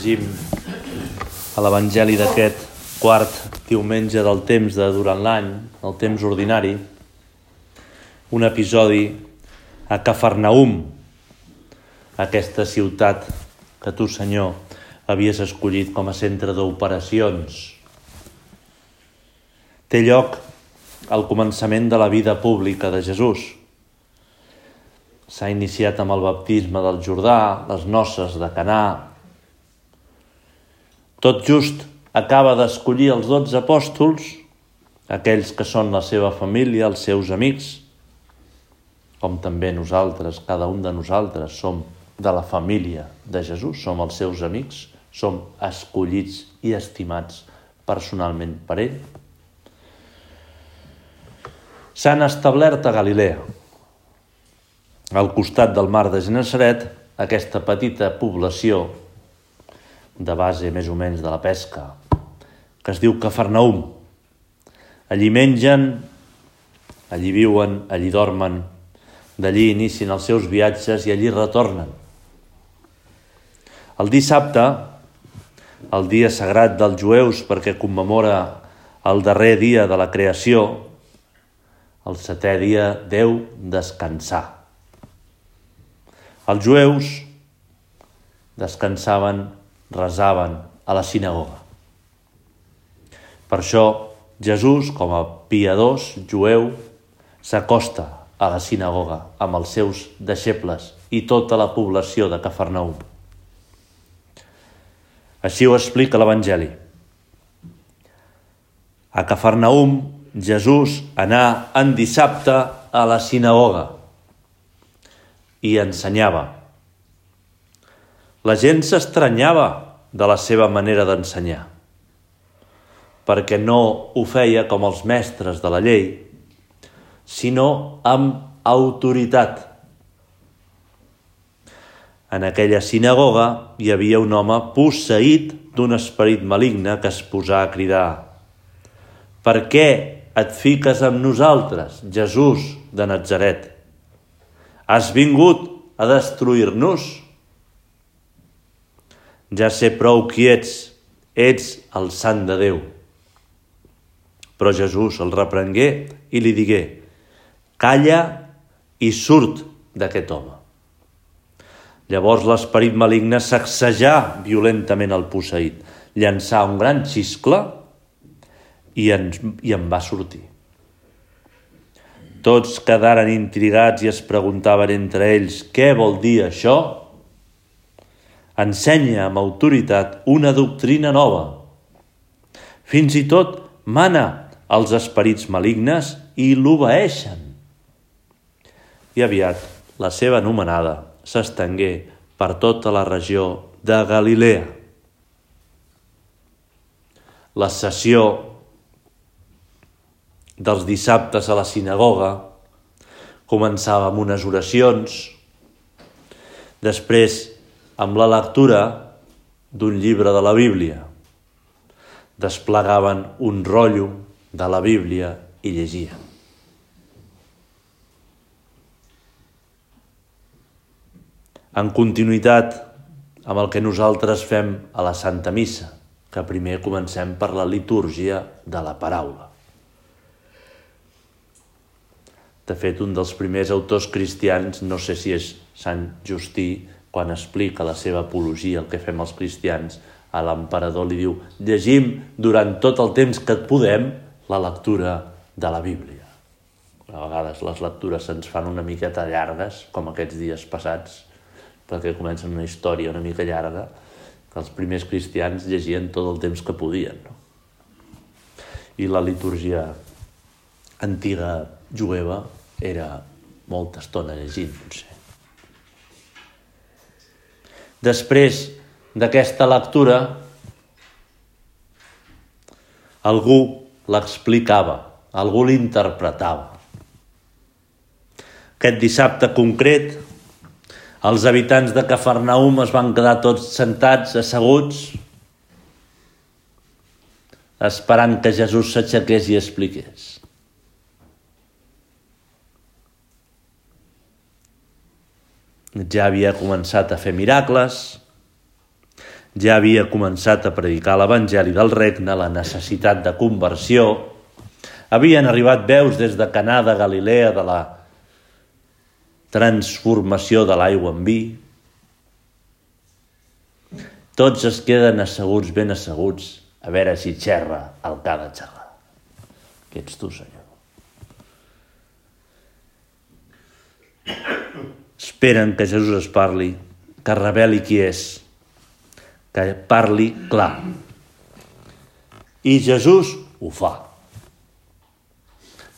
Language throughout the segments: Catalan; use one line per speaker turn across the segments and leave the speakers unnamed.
Llegim a l'Evangeli d'aquest quart diumenge del temps de durant l'any, el temps ordinari, un episodi a Cafarnaum, aquesta ciutat que tu, Senyor, havies escollit com a centre d'operacions. Té lloc al començament de la vida pública de Jesús. S'ha iniciat amb el baptisme del Jordà, les noces de Canà, tot just acaba d'escollir els dotze apòstols, aquells que són la seva família, els seus amics, com també nosaltres, cada un de nosaltres som de la família de Jesús, som els seus amics, som escollits i estimats personalment per ell. S'han establert a Galilea, al costat del mar de Genesaret, aquesta petita població de base més o menys de la pesca, que es diu Cafarnaum. Allí mengen, allí viuen, allí dormen, d'allí inicien els seus viatges i allí retornen. El dissabte, el dia sagrat dels jueus perquè commemora el darrer dia de la creació, el setè dia Déu descansar. Els jueus descansaven resaven a la sinagoga. Per això Jesús, com a piadós jueu, s'acosta a la sinagoga amb els seus deixebles i tota la població de Cafarnaum. Així ho explica l'Evangeli. A Cafarnaum, Jesús anà en dissabte a la sinagoga i ensenyava la gent s'estranyava de la seva manera d'ensenyar, perquè no ho feia com els mestres de la llei, sinó amb autoritat. En aquella sinagoga hi havia un home posseït d'un esperit maligne que es posà a cridar «Per què et fiques amb nosaltres, Jesús de Nazaret? Has vingut a destruir-nos?» Ja sé prou qui ets, ets el sant de Déu. Però Jesús el reprengué i li digué, calla i surt d'aquest home. Llavors l'esperit maligne sacsejà violentament el posseït, llançà un gran xiscle i en, i en va sortir. Tots quedaren intrigats i es preguntaven entre ells què vol dir això ensenya amb autoritat una doctrina nova. Fins i tot mana als esperits malignes i l'obeeixen. I aviat la seva anomenada s'estengué per tota la regió de Galilea. La sessió dels dissabtes a la sinagoga començava amb unes oracions, després amb la lectura d'un llibre de la Bíblia. Desplegaven un rotllo de la Bíblia i llegien. En continuïtat amb el que nosaltres fem a la Santa Missa, que primer comencem per la litúrgia de la paraula. De fet, un dels primers autors cristians, no sé si és Sant Justí, quan explica la seva apologia, el que fem els cristians, a l'emperador li diu llegim durant tot el temps que et podem la lectura de la Bíblia. A vegades les lectures se'ns fan una miqueta llargues, com aquests dies passats, perquè comencen una història una mica llarga, que els primers cristians llegien tot el temps que podien. No? I la litúrgia antiga jueva era molta estona llegint, potser. Després d'aquesta lectura, algú l'explicava, algú l'interpretava. Aquest dissabte concret, els habitants de Cafarnaum es van quedar tots sentats, asseguts, esperant que Jesús s'aixequés i expliqués. Ja havia començat a fer miracles, ja havia començat a predicar l'Evangeli del regne, la necessitat de conversió, havien arribat veus des de Canà de Galilea de la transformació de l'aigua en vi. Tots es queden asseguts, ben asseguts, a veure si xerra el que ha de xerrar. Que ets tu, Senyor. Esperen que Jesús es parli, que reveli qui és, que parli clar. I Jesús ho fa.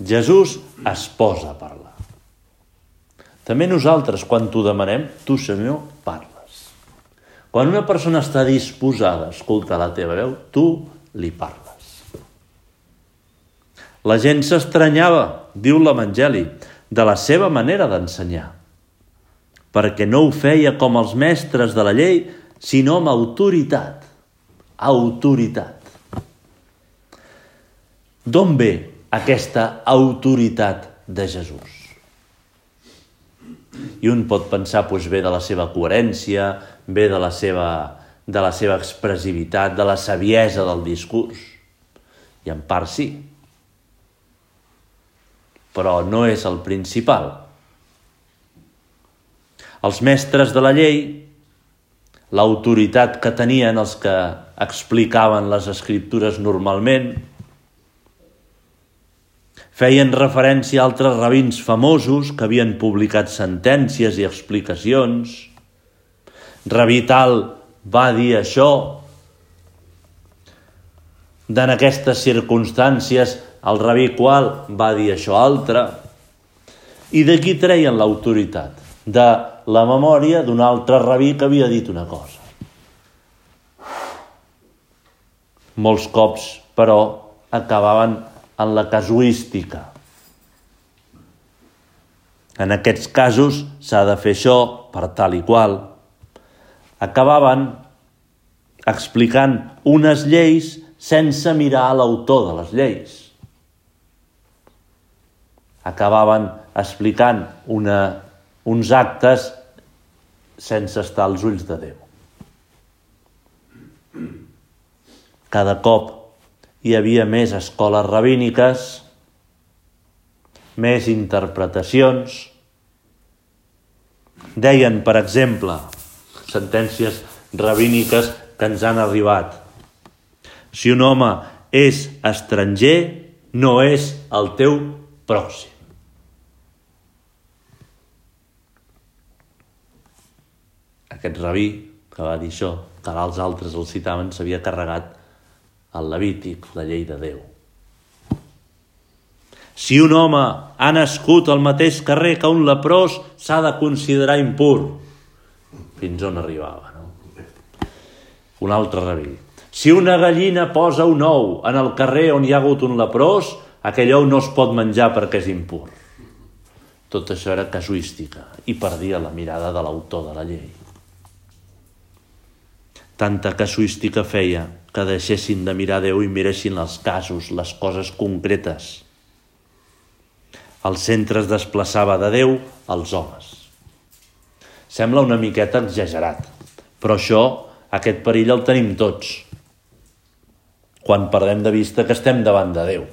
Jesús es posa a parlar. També nosaltres, quan t'ho demanem, tu, Senyor, parles. Quan una persona està disposada a escoltar la teva veu, tu li parles. La gent s'estranyava, diu l'Evangeli, de la seva manera d'ensenyar, perquè no ho feia com els mestres de la llei, sinó amb autoritat. Autoritat. D'on ve aquesta autoritat de Jesús? I un pot pensar, doncs, ve de la seva coherència, ve de la seva, de la seva expressivitat, de la saviesa del discurs. I en part sí. Però no és el principal. Els mestres de la llei, l'autoritat que tenien els que explicaven les escriptures normalment, feien referència a altres rabins famosos que havien publicat sentències i explicacions. Rabí tal va dir això. En aquestes circumstàncies, el rabí qual va dir això altre. I d'aquí treien l'autoritat? De la memòria d'un altre rabí que havia dit una cosa. Molts cops, però, acabaven en la casuística. En aquests casos s'ha de fer això per tal i qual. Acabaven explicant unes lleis sense mirar a l'autor de les lleis. Acabaven explicant una, uns actes sense estar als ulls de Déu. Cada cop hi havia més escoles rabíniques, més interpretacions. Deien, per exemple, sentències rabíniques que ens han arribat. Si un home és estranger, no és el teu pròxim. Aquest rabí que va dir això, que els altres el citaven, s'havia carregat el Levític, la llei de Déu. Si un home ha nascut al mateix carrer que un leprós, s'ha de considerar impur. Fins on arribava, no? Un altre rabí. Si una gallina posa un ou en el carrer on hi ha hagut un leprós, aquell ou no es pot menjar perquè és impur. Tot això era casuística i perdia la mirada de l'autor de la llei. Tanta casuística feia que deixessin de mirar Déu i miressin els casos, les coses concretes. El centre es desplaçava de Déu als homes. Sembla una miqueta exagerat, però això, aquest perill el tenim tots. Quan perdem de vista que estem davant de Déu.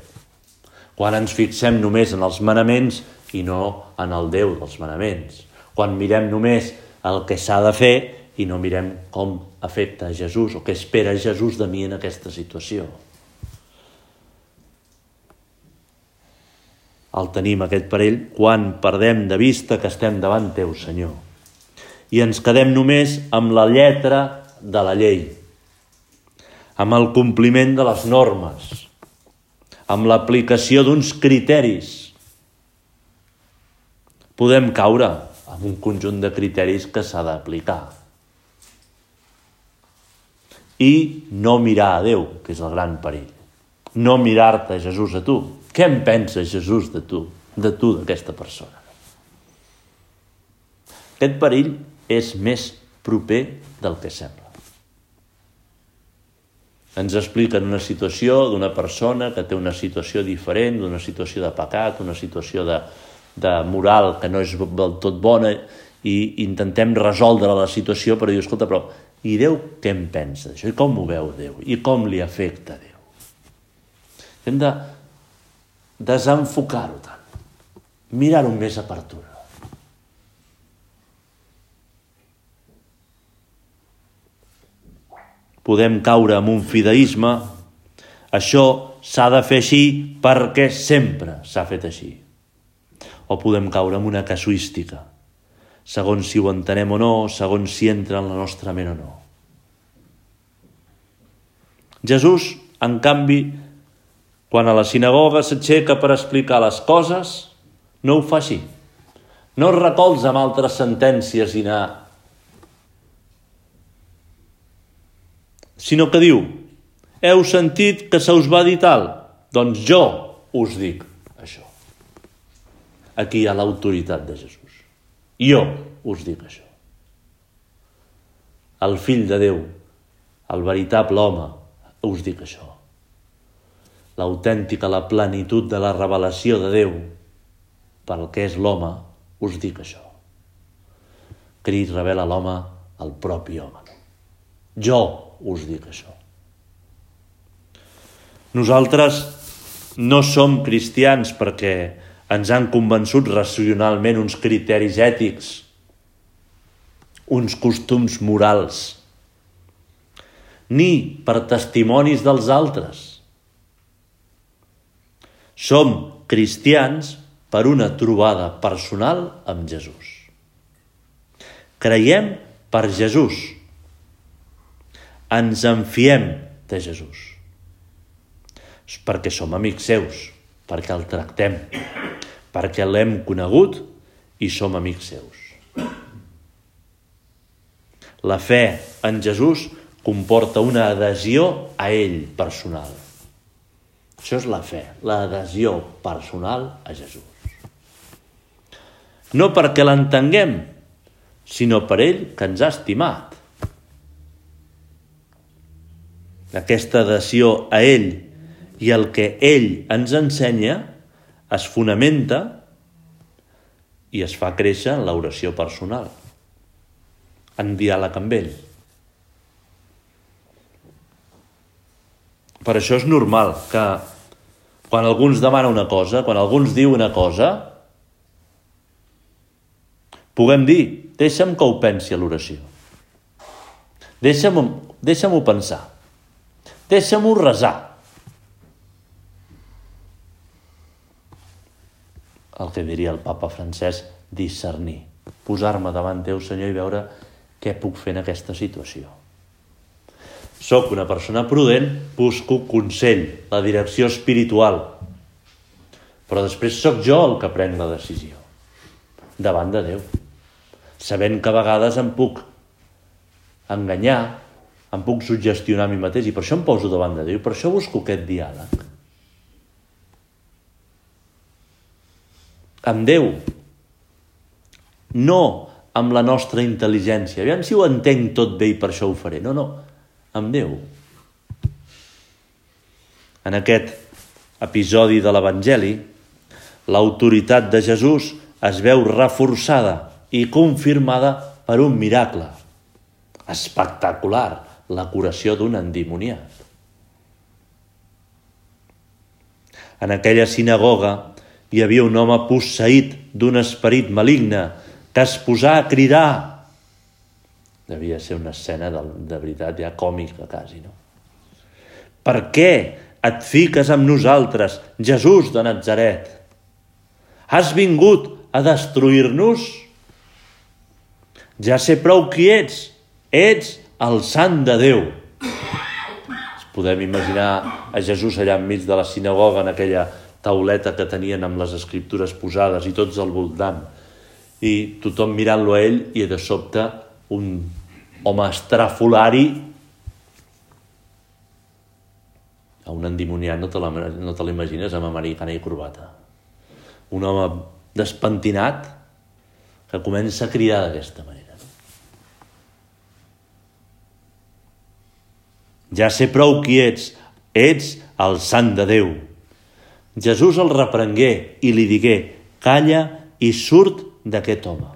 Quan ens fixem només en els manaments i no en el Déu dels manaments. Quan mirem només el que s'ha de fer i no mirem com afecta a Jesús o què espera Jesús de mi en aquesta situació. El tenim aquest parell quan perdem de vista que estem davant teu, Senyor. i ens quedem només amb la lletra de la llei, amb el compliment de les normes, amb l'aplicació d'uns criteris. Podem caure amb un conjunt de criteris que s'ha d'aplicar. I no mirar a Déu, que és el gran perill. No mirar-te Jesús a tu. Què en pensa Jesús de tu, de tu, d'aquesta persona? Aquest perill és més proper del que sembla. Ens expliquen una situació d'una persona que té una situació diferent, d'una situació de pecat, una situació de, de moral que no és del tot bona i intentem resoldre la situació, però diu, escolta, però i Déu què en pensa d'això? I com ho veu Déu? I com li afecta Déu? Hem de desenfocar-ho tant, mirar-ho més apertura. Podem caure en un fideisme, això s'ha de fer així perquè sempre s'ha fet així o podem caure en una casuística, segons si ho entenem o no, segons si entra en la nostra ment o no. Jesús, en canvi, quan a la sinagoga s'aixeca per explicar les coses, no ho fa així. No es recolza amb altres sentències i anar... Sinó que diu, heu sentit que se us va dir tal? Doncs jo us dic això. Aquí hi ha l'autoritat de Jesús. Jo us dic això. El fill de Déu, el veritable home, us dic això. L'autèntica, la plenitud de la revelació de Déu pel que és l'home, us dic això. Crit revela l'home el propi home. Jo us dic això. Nosaltres no som cristians perquè ens han convençut racionalment uns criteris ètics, uns costums morals, ni per testimonis dels altres. Som cristians per una trobada personal amb Jesús. Creiem per Jesús. Ens enfiem de Jesús. Perquè som amics seus, perquè el tractem, perquè l'hem conegut i som amics seus. La fe en Jesús comporta una adhesió a ell personal. Això és la fe, l'adhesió personal a Jesús. No perquè l'entenguem, sinó per ell que ens ha estimat. Aquesta adhesió a ell i el que ell ens ensenya es fonamenta i es fa créixer en l'oració personal, en diàleg amb ell. Per això és normal que quan algú ens demana una cosa, quan algú ens diu una cosa, puguem dir, deixa'm que ho pensi a l'oració. Deixa'm-ho deixa pensar. Deixa'm-ho resar. El que diria el papa francès, discernir, posar-me davant teu, Senyor, i veure què puc fer en aquesta situació. Soc una persona prudent, busco consell, la direcció espiritual, però després sóc jo el que prenc la decisió, davant de Déu, sabent que a vegades em puc enganyar, em puc suggestionar a mi mateix, i per això em poso davant de Déu, per això busco aquest diàleg. Amb Déu, no amb la nostra intel·ligència. Aviam si ho entenc tot bé i per això ho faré. No, no, amb Déu. En aquest episodi de l'Evangeli, l'autoritat de Jesús es veu reforçada i confirmada per un miracle espectacular, la curació d'un endimoniat. En aquella sinagoga hi havia un home posseït d'un esperit maligne que es posà a cridar. Devia ser una escena de, de veritat ja còmica, quasi, no? Per què et fiques amb nosaltres, Jesús de Nazaret? Has vingut a destruir-nos? Ja sé prou qui ets. Ets el sant de Déu. Ens podem imaginar a Jesús allà enmig de la sinagoga, en aquella tauleta que tenien amb les escriptures posades i tots al voltant. I tothom mirant-lo a ell i de sobte un home estrafolari a un endimoniat no te l'imagines amb americana i corbata. Un home despentinat que comença a cridar d'aquesta manera. Ja sé prou qui ets, ets el sant de Déu. Jesús el reprengué i li digué, calla i surt d'aquest home.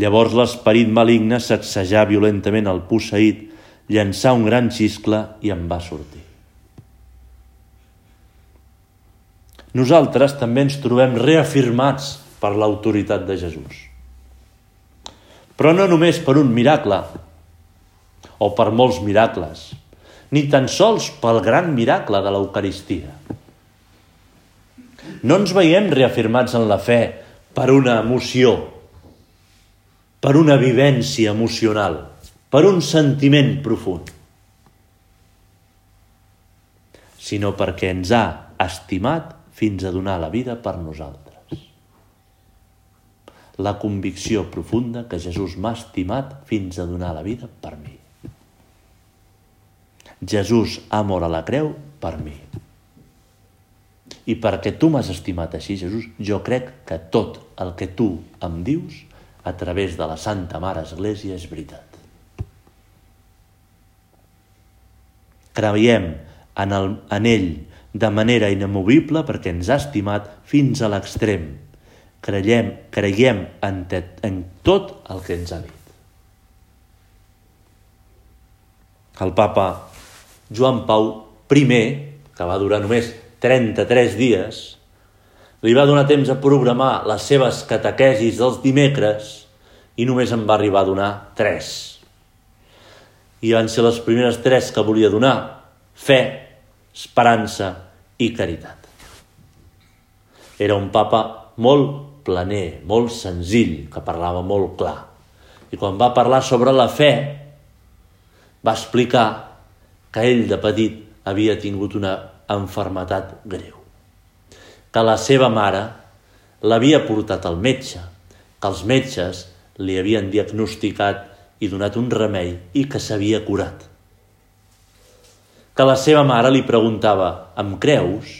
Llavors l'esperit maligne sacsejà violentament el posseït, llançà un gran xiscle i en va sortir. Nosaltres també ens trobem reafirmats per l'autoritat de Jesús. Però no només per un miracle, o per molts miracles, ni tan sols pel gran miracle de l'Eucaristia. No ens veiem reafirmats en la fe per una emoció, per una vivència emocional, per un sentiment profund, sinó perquè ens ha estimat fins a donar la vida per nosaltres. La convicció profunda que Jesús m'ha estimat fins a donar la vida per mi. Jesús ha mort a la creu per mi. I perquè tu m'has estimat així, Jesús, jo crec que tot el que tu em dius a través de la Santa Mare Església és veritat. Creiem en, el, en ell de manera inamovible perquè ens ha estimat fins a l'extrem. Creiem, creiem en, te, en tot el que ens ha dit. El papa Joan Pau I, que va durar només 33 dies, li va donar temps a programar les seves catequesis dels dimecres i només en va arribar a donar 3. I van ser les primeres tres que volia donar, fe, esperança i caritat. Era un papa molt planer, molt senzill, que parlava molt clar. I quan va parlar sobre la fe, va explicar que ell de petit havia tingut una enfermetat greu, que la seva mare l'havia portat al metge, que els metges li havien diagnosticat i donat un remei i que s'havia curat. Que la seva mare li preguntava, em creus?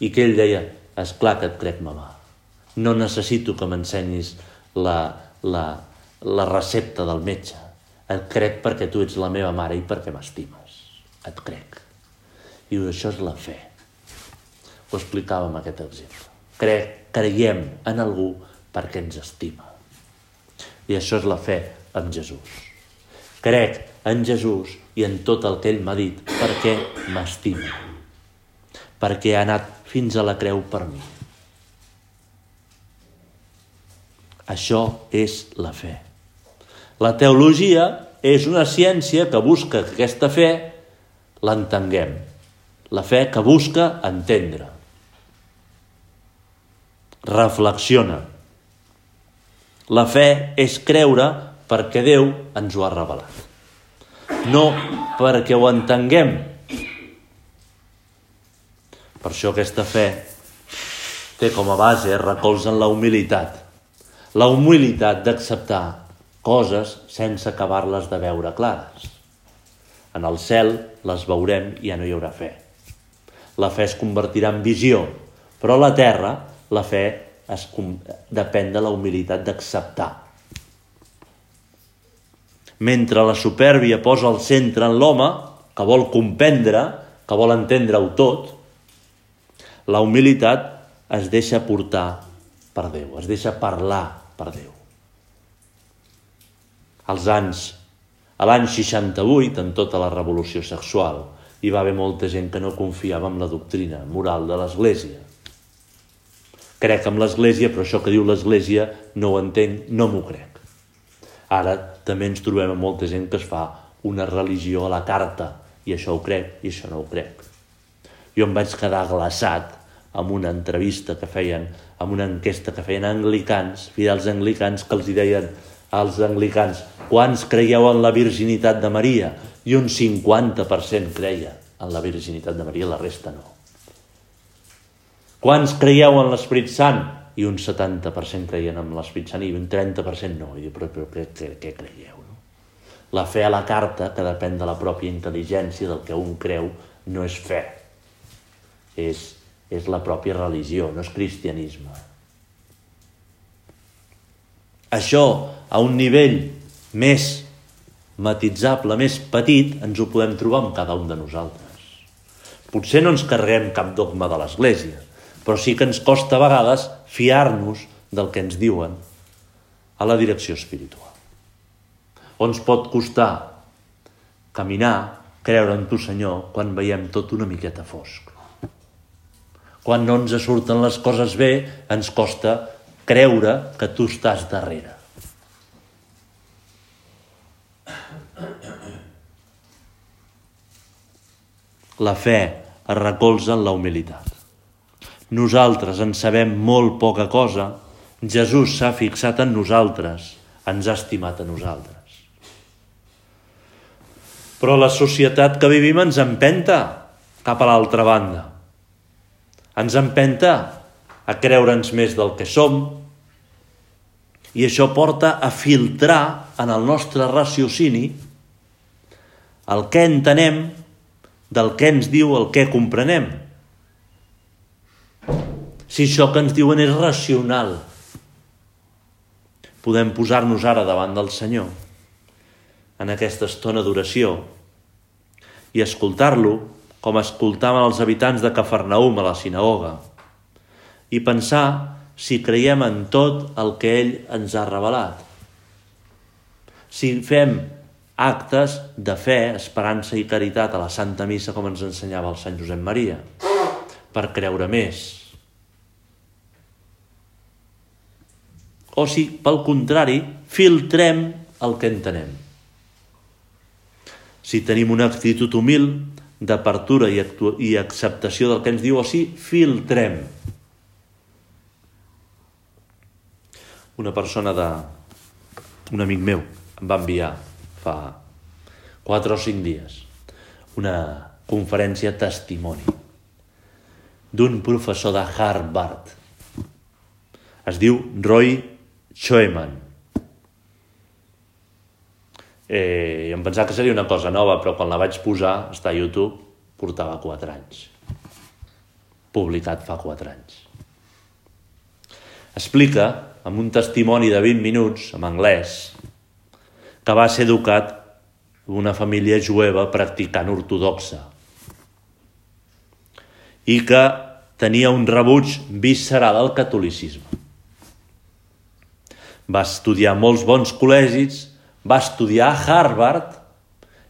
I que ell deia, és clar que et crec, mamà. No necessito que m'ensenyis la, la, la recepta del metge. Et crec perquè tu ets la meva mare i perquè m'estimes. Et crec. I això és la fe. Ho explicàvem aquest exemple. Crec, creiem en algú perquè ens estima. I això és la fe en Jesús. Crec en Jesús i en tot el que ell m'ha dit perquè m'estima. Perquè ha anat fins a la creu per mi. Això és la fe. La teologia és una ciència que busca que aquesta fe l'entenguem. La fe que busca entendre. Reflexiona. La fe és creure perquè Déu ens ho ha revelat. No perquè ho entenguem. Per això aquesta fe té com a base, recolza en la humilitat. La humilitat d'acceptar coses sense acabar-les de veure clares. En el cel les veurem i ja no hi haurà fe. La fe es convertirà en visió, però a la terra la fe es, depèn de la humilitat d'acceptar. Mentre la supèrbia posa el centre en l'home, que vol comprendre, que vol entendre-ho tot, la humilitat es deixa portar per Déu, es deixa parlar per Déu als anys, a l'any 68, en tota la revolució sexual, hi va haver molta gent que no confiava en la doctrina moral de l'Església. Crec en l'Església, però això que diu l'Església no ho entenc, no m'ho crec. Ara també ens trobem amb molta gent que es fa una religió a la carta, i això ho crec i això no ho crec. Jo em vaig quedar glaçat amb una entrevista que feien amb una enquesta que feien anglicans, fidels anglicans, que els deien als anglicans quants creieu en la virginitat de Maria? I un 50% creia en la virginitat de Maria, la resta no. Quants creieu en l'Esprit Sant? I un 70% creien en l'Esprit Sant i un 30% no. I diu, però, però què, què, què creieu? No? La fe a la carta, que depèn de la pròpia intel·ligència, del que un creu, no és fe. És, és la pròpia religió, no és cristianisme. Això, a un nivell més matitzable, més petit, ens ho podem trobar amb cada un de nosaltres. Potser no ens carreguem cap dogma de l'Església, però sí que ens costa a vegades fiar-nos del que ens diuen a la direcció espiritual. O ens pot costar caminar, creure en tu, Senyor, quan veiem tot una miqueta fosc. Quan no ens surten les coses bé, ens costa creure que tu estàs darrere. La fe es recolza en la humilitat. Nosaltres en sabem molt poca cosa, Jesús s'ha fixat en nosaltres, ens ha estimat a nosaltres. Però la societat que vivim ens empenta cap a l'altra banda. Ens empenta a creure'ns més del que som i això porta a filtrar en el nostre raciocini el que entenem del que ens diu el que comprenem. Si això que ens diuen és racional, podem posar-nos ara davant del Senyor en aquesta estona d'oració i escoltar-lo com escoltaven els habitants de Cafarnaum a la sinagoga i pensar si creiem en tot el que ell ens ha revelat. Si fem actes de fe, esperança i caritat a la Santa Missa com ens ensenyava el Sant Josep Maria, per creure més. O si, pel contrari, filtrem el que entenem si tenim una actitud humil d'apertura i, i acceptació del que ens diu o si filtrem. Una persona de... un amic meu em va enviar fa 4 o 5 dies una conferència testimoni d'un professor de Harvard. Es diu Roy Schoeman Eh, em pensava que seria una cosa nova, però quan la vaig posar, està a YouTube, portava 4 anys. Publicat fa 4 anys. Explica, amb un testimoni de 20 minuts, en anglès, que va ser educat una família jueva practicant ortodoxa i que tenia un rebuig visceral al catolicisme. Va estudiar molts bons col·legis va estudiar a Harvard,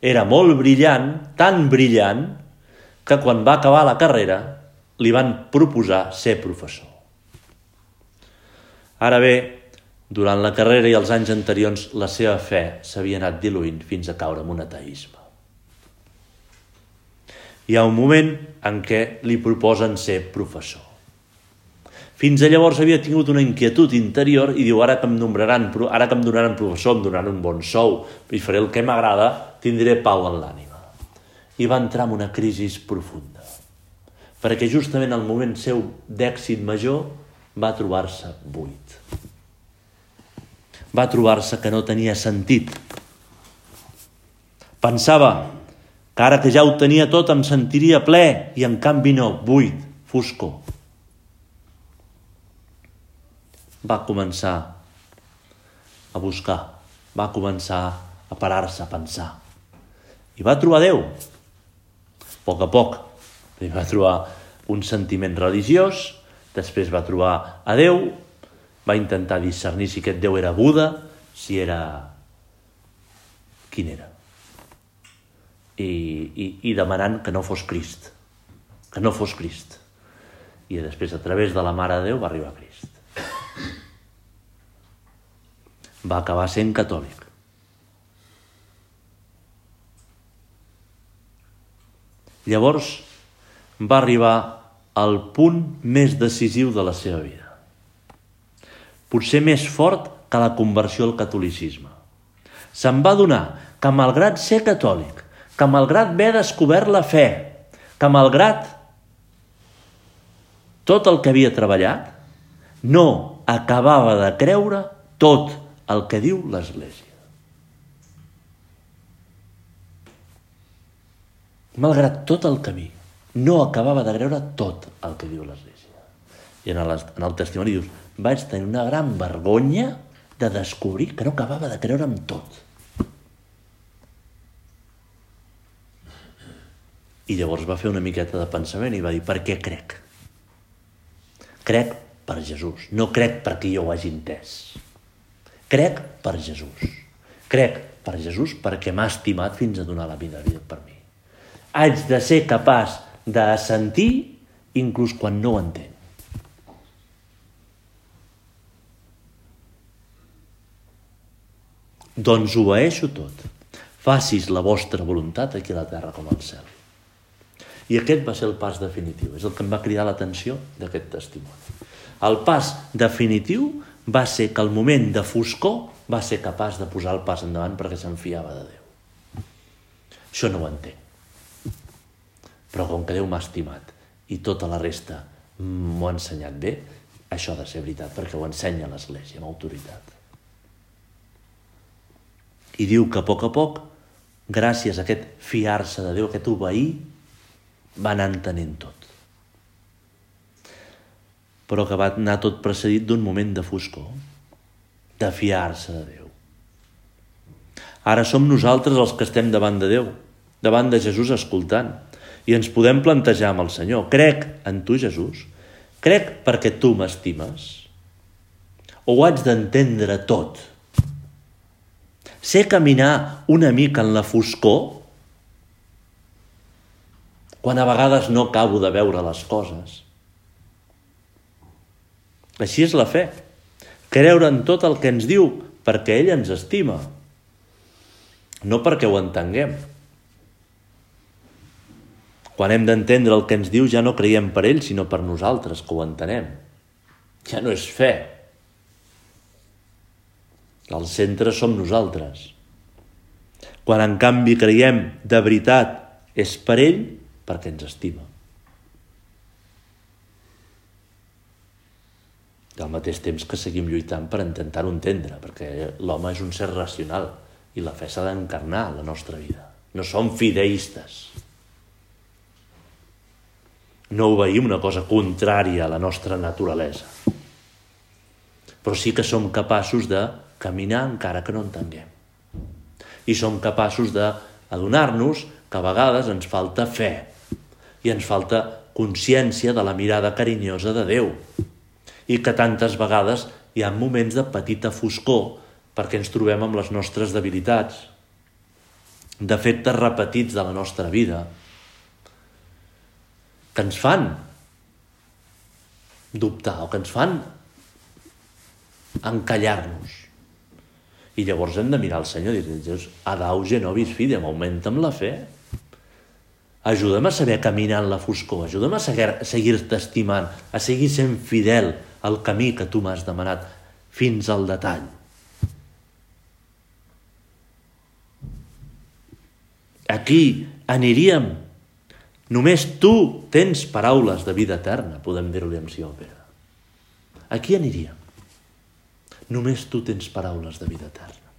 era molt brillant, tan brillant, que quan va acabar la carrera li van proposar ser professor. Ara bé, durant la carrera i els anys anteriors la seva fe s'havia anat diluint fins a caure en un ateisme. Hi ha un moment en què li proposen ser professor. Fins a llavors havia tingut una inquietud interior i diu, ara que em nombraran, ara que em donaran professor, em donaran un bon sou i faré el que m'agrada, tindré pau en l'ànima. I va entrar en una crisi profunda. Perquè justament al moment seu d'èxit major va trobar-se buit. Va trobar-se que no tenia sentit. Pensava que ara que ja ho tenia tot em sentiria ple i en canvi no, buit, foscor. va començar a buscar, va començar a parar-se, a pensar. I va trobar Déu. A poc a poc. Va trobar un sentiment religiós, després va trobar a Déu, va intentar discernir si aquest Déu era Buda, si era... quin era. I, i, i demanant que no fos Crist, que no fos Crist. I després, a través de la Mare de Déu, va arribar a Crist. va acabar sent catòlic. Llavors va arribar al punt més decisiu de la seva vida. Potser més fort que la conversió al catolicisme. Se'n va donar que malgrat ser catòlic, que malgrat haver descobert la fe, que malgrat tot el que havia treballat, no acabava de creure tot el que diu l'Església. Malgrat tot el camí, no acabava de creure tot el que diu l'Església. I en el, en el testimoni dius, vaig tenir una gran vergonya de descobrir que no acabava de creure en tot. I llavors va fer una miqueta de pensament i va dir, per què crec? Crec per Jesús, no crec perquè jo ho hagi entès. Crec per Jesús. Crec per Jesús perquè m'ha estimat fins a donar la vida, per mi. Haig de ser capaç de sentir inclús quan no ho entenc. Doncs obeeixo tot. Facis la vostra voluntat aquí a la terra com al cel. I aquest va ser el pas definitiu. És el que em va cridar l'atenció d'aquest testimoni. El pas definitiu va ser que al moment de foscor va ser capaç de posar el pas endavant perquè se'n de Déu. Això no ho entenc. Però com que Déu m'ha estimat i tota la resta m'ho ha ensenyat bé, això ha de ser veritat, perquè ho ensenya l'Església amb autoritat. I diu que a poc a poc, gràcies a aquest fiar-se de Déu, aquest obeir, va anar entenent tot. Però que va anar tot precedit d'un moment de foscor, de fiar-se de Déu. Ara som nosaltres els que estem davant de Déu, davant de Jesús escoltant, i ens podem plantejar amb el Senyor, crec en tu, Jesús? Crec perquè tu m'estimes? O ho haig d'entendre tot? Sé caminar una mica en la foscor quan a vegades no acabo de veure les coses. Així és la fe. Creure en tot el que ens diu perquè ell ens estima, no perquè ho entenguem. Quan hem d'entendre el que ens diu ja no creiem per ell, sinó per nosaltres, que ho entenem. Ja no és fe. El centre som nosaltres. Quan en canvi creiem de veritat és per ell, perquè ens estima. I al mateix temps que seguim lluitant per intentar-ho entendre, perquè l'home és un ser racional i la fe s'ha d'encarnar a la nostra vida. No som fideistes no obeïm una cosa contrària a la nostra naturalesa. Però sí que som capaços de caminar encara que no entenguem. I som capaços d'adonar-nos que a vegades ens falta fe i ens falta consciència de la mirada carinyosa de Déu i que tantes vegades hi ha moments de petita foscor perquè ens trobem amb les nostres debilitats, defectes repetits de la nostra vida, que ens fan dubtar o que ens fan encallar-nos. I llavors hem de mirar al Senyor i dir, adauge nobis fidem, augmenta'm la fe. Ajuda'm a saber caminar en la foscor, ajuda'm a seguir-te estimant, a seguir sent fidel al camí que tu m'has demanat fins al detall. Aquí aniríem Només tu tens paraules de vida eterna, podem dir-li amb si òpera. Aquí aniríem. Només tu tens paraules de vida eterna.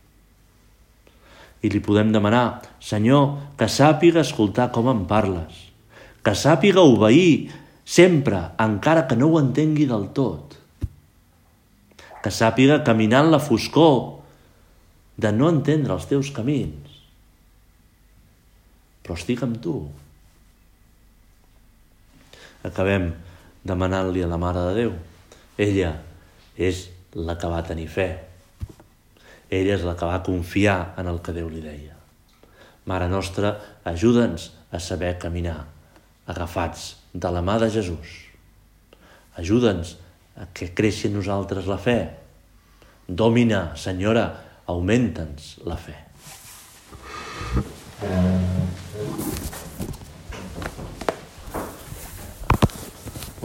I li podem demanar, Senyor, que sàpiga escoltar com em parles, que sàpiga obeir sempre, encara que no ho entengui del tot, que sàpiga caminar en la foscor de no entendre els teus camins, però estic amb tu, acabem demanant-li a la Mare de Déu. Ella és la que va tenir fe. Ella és la que va confiar en el que Déu li deia. Mare nostra, ajuda'ns a saber caminar, agafats de la mà de Jesús. Ajuda'ns a que creixi en nosaltres la fe. Domina, Senyora, augmenta'ns la fe.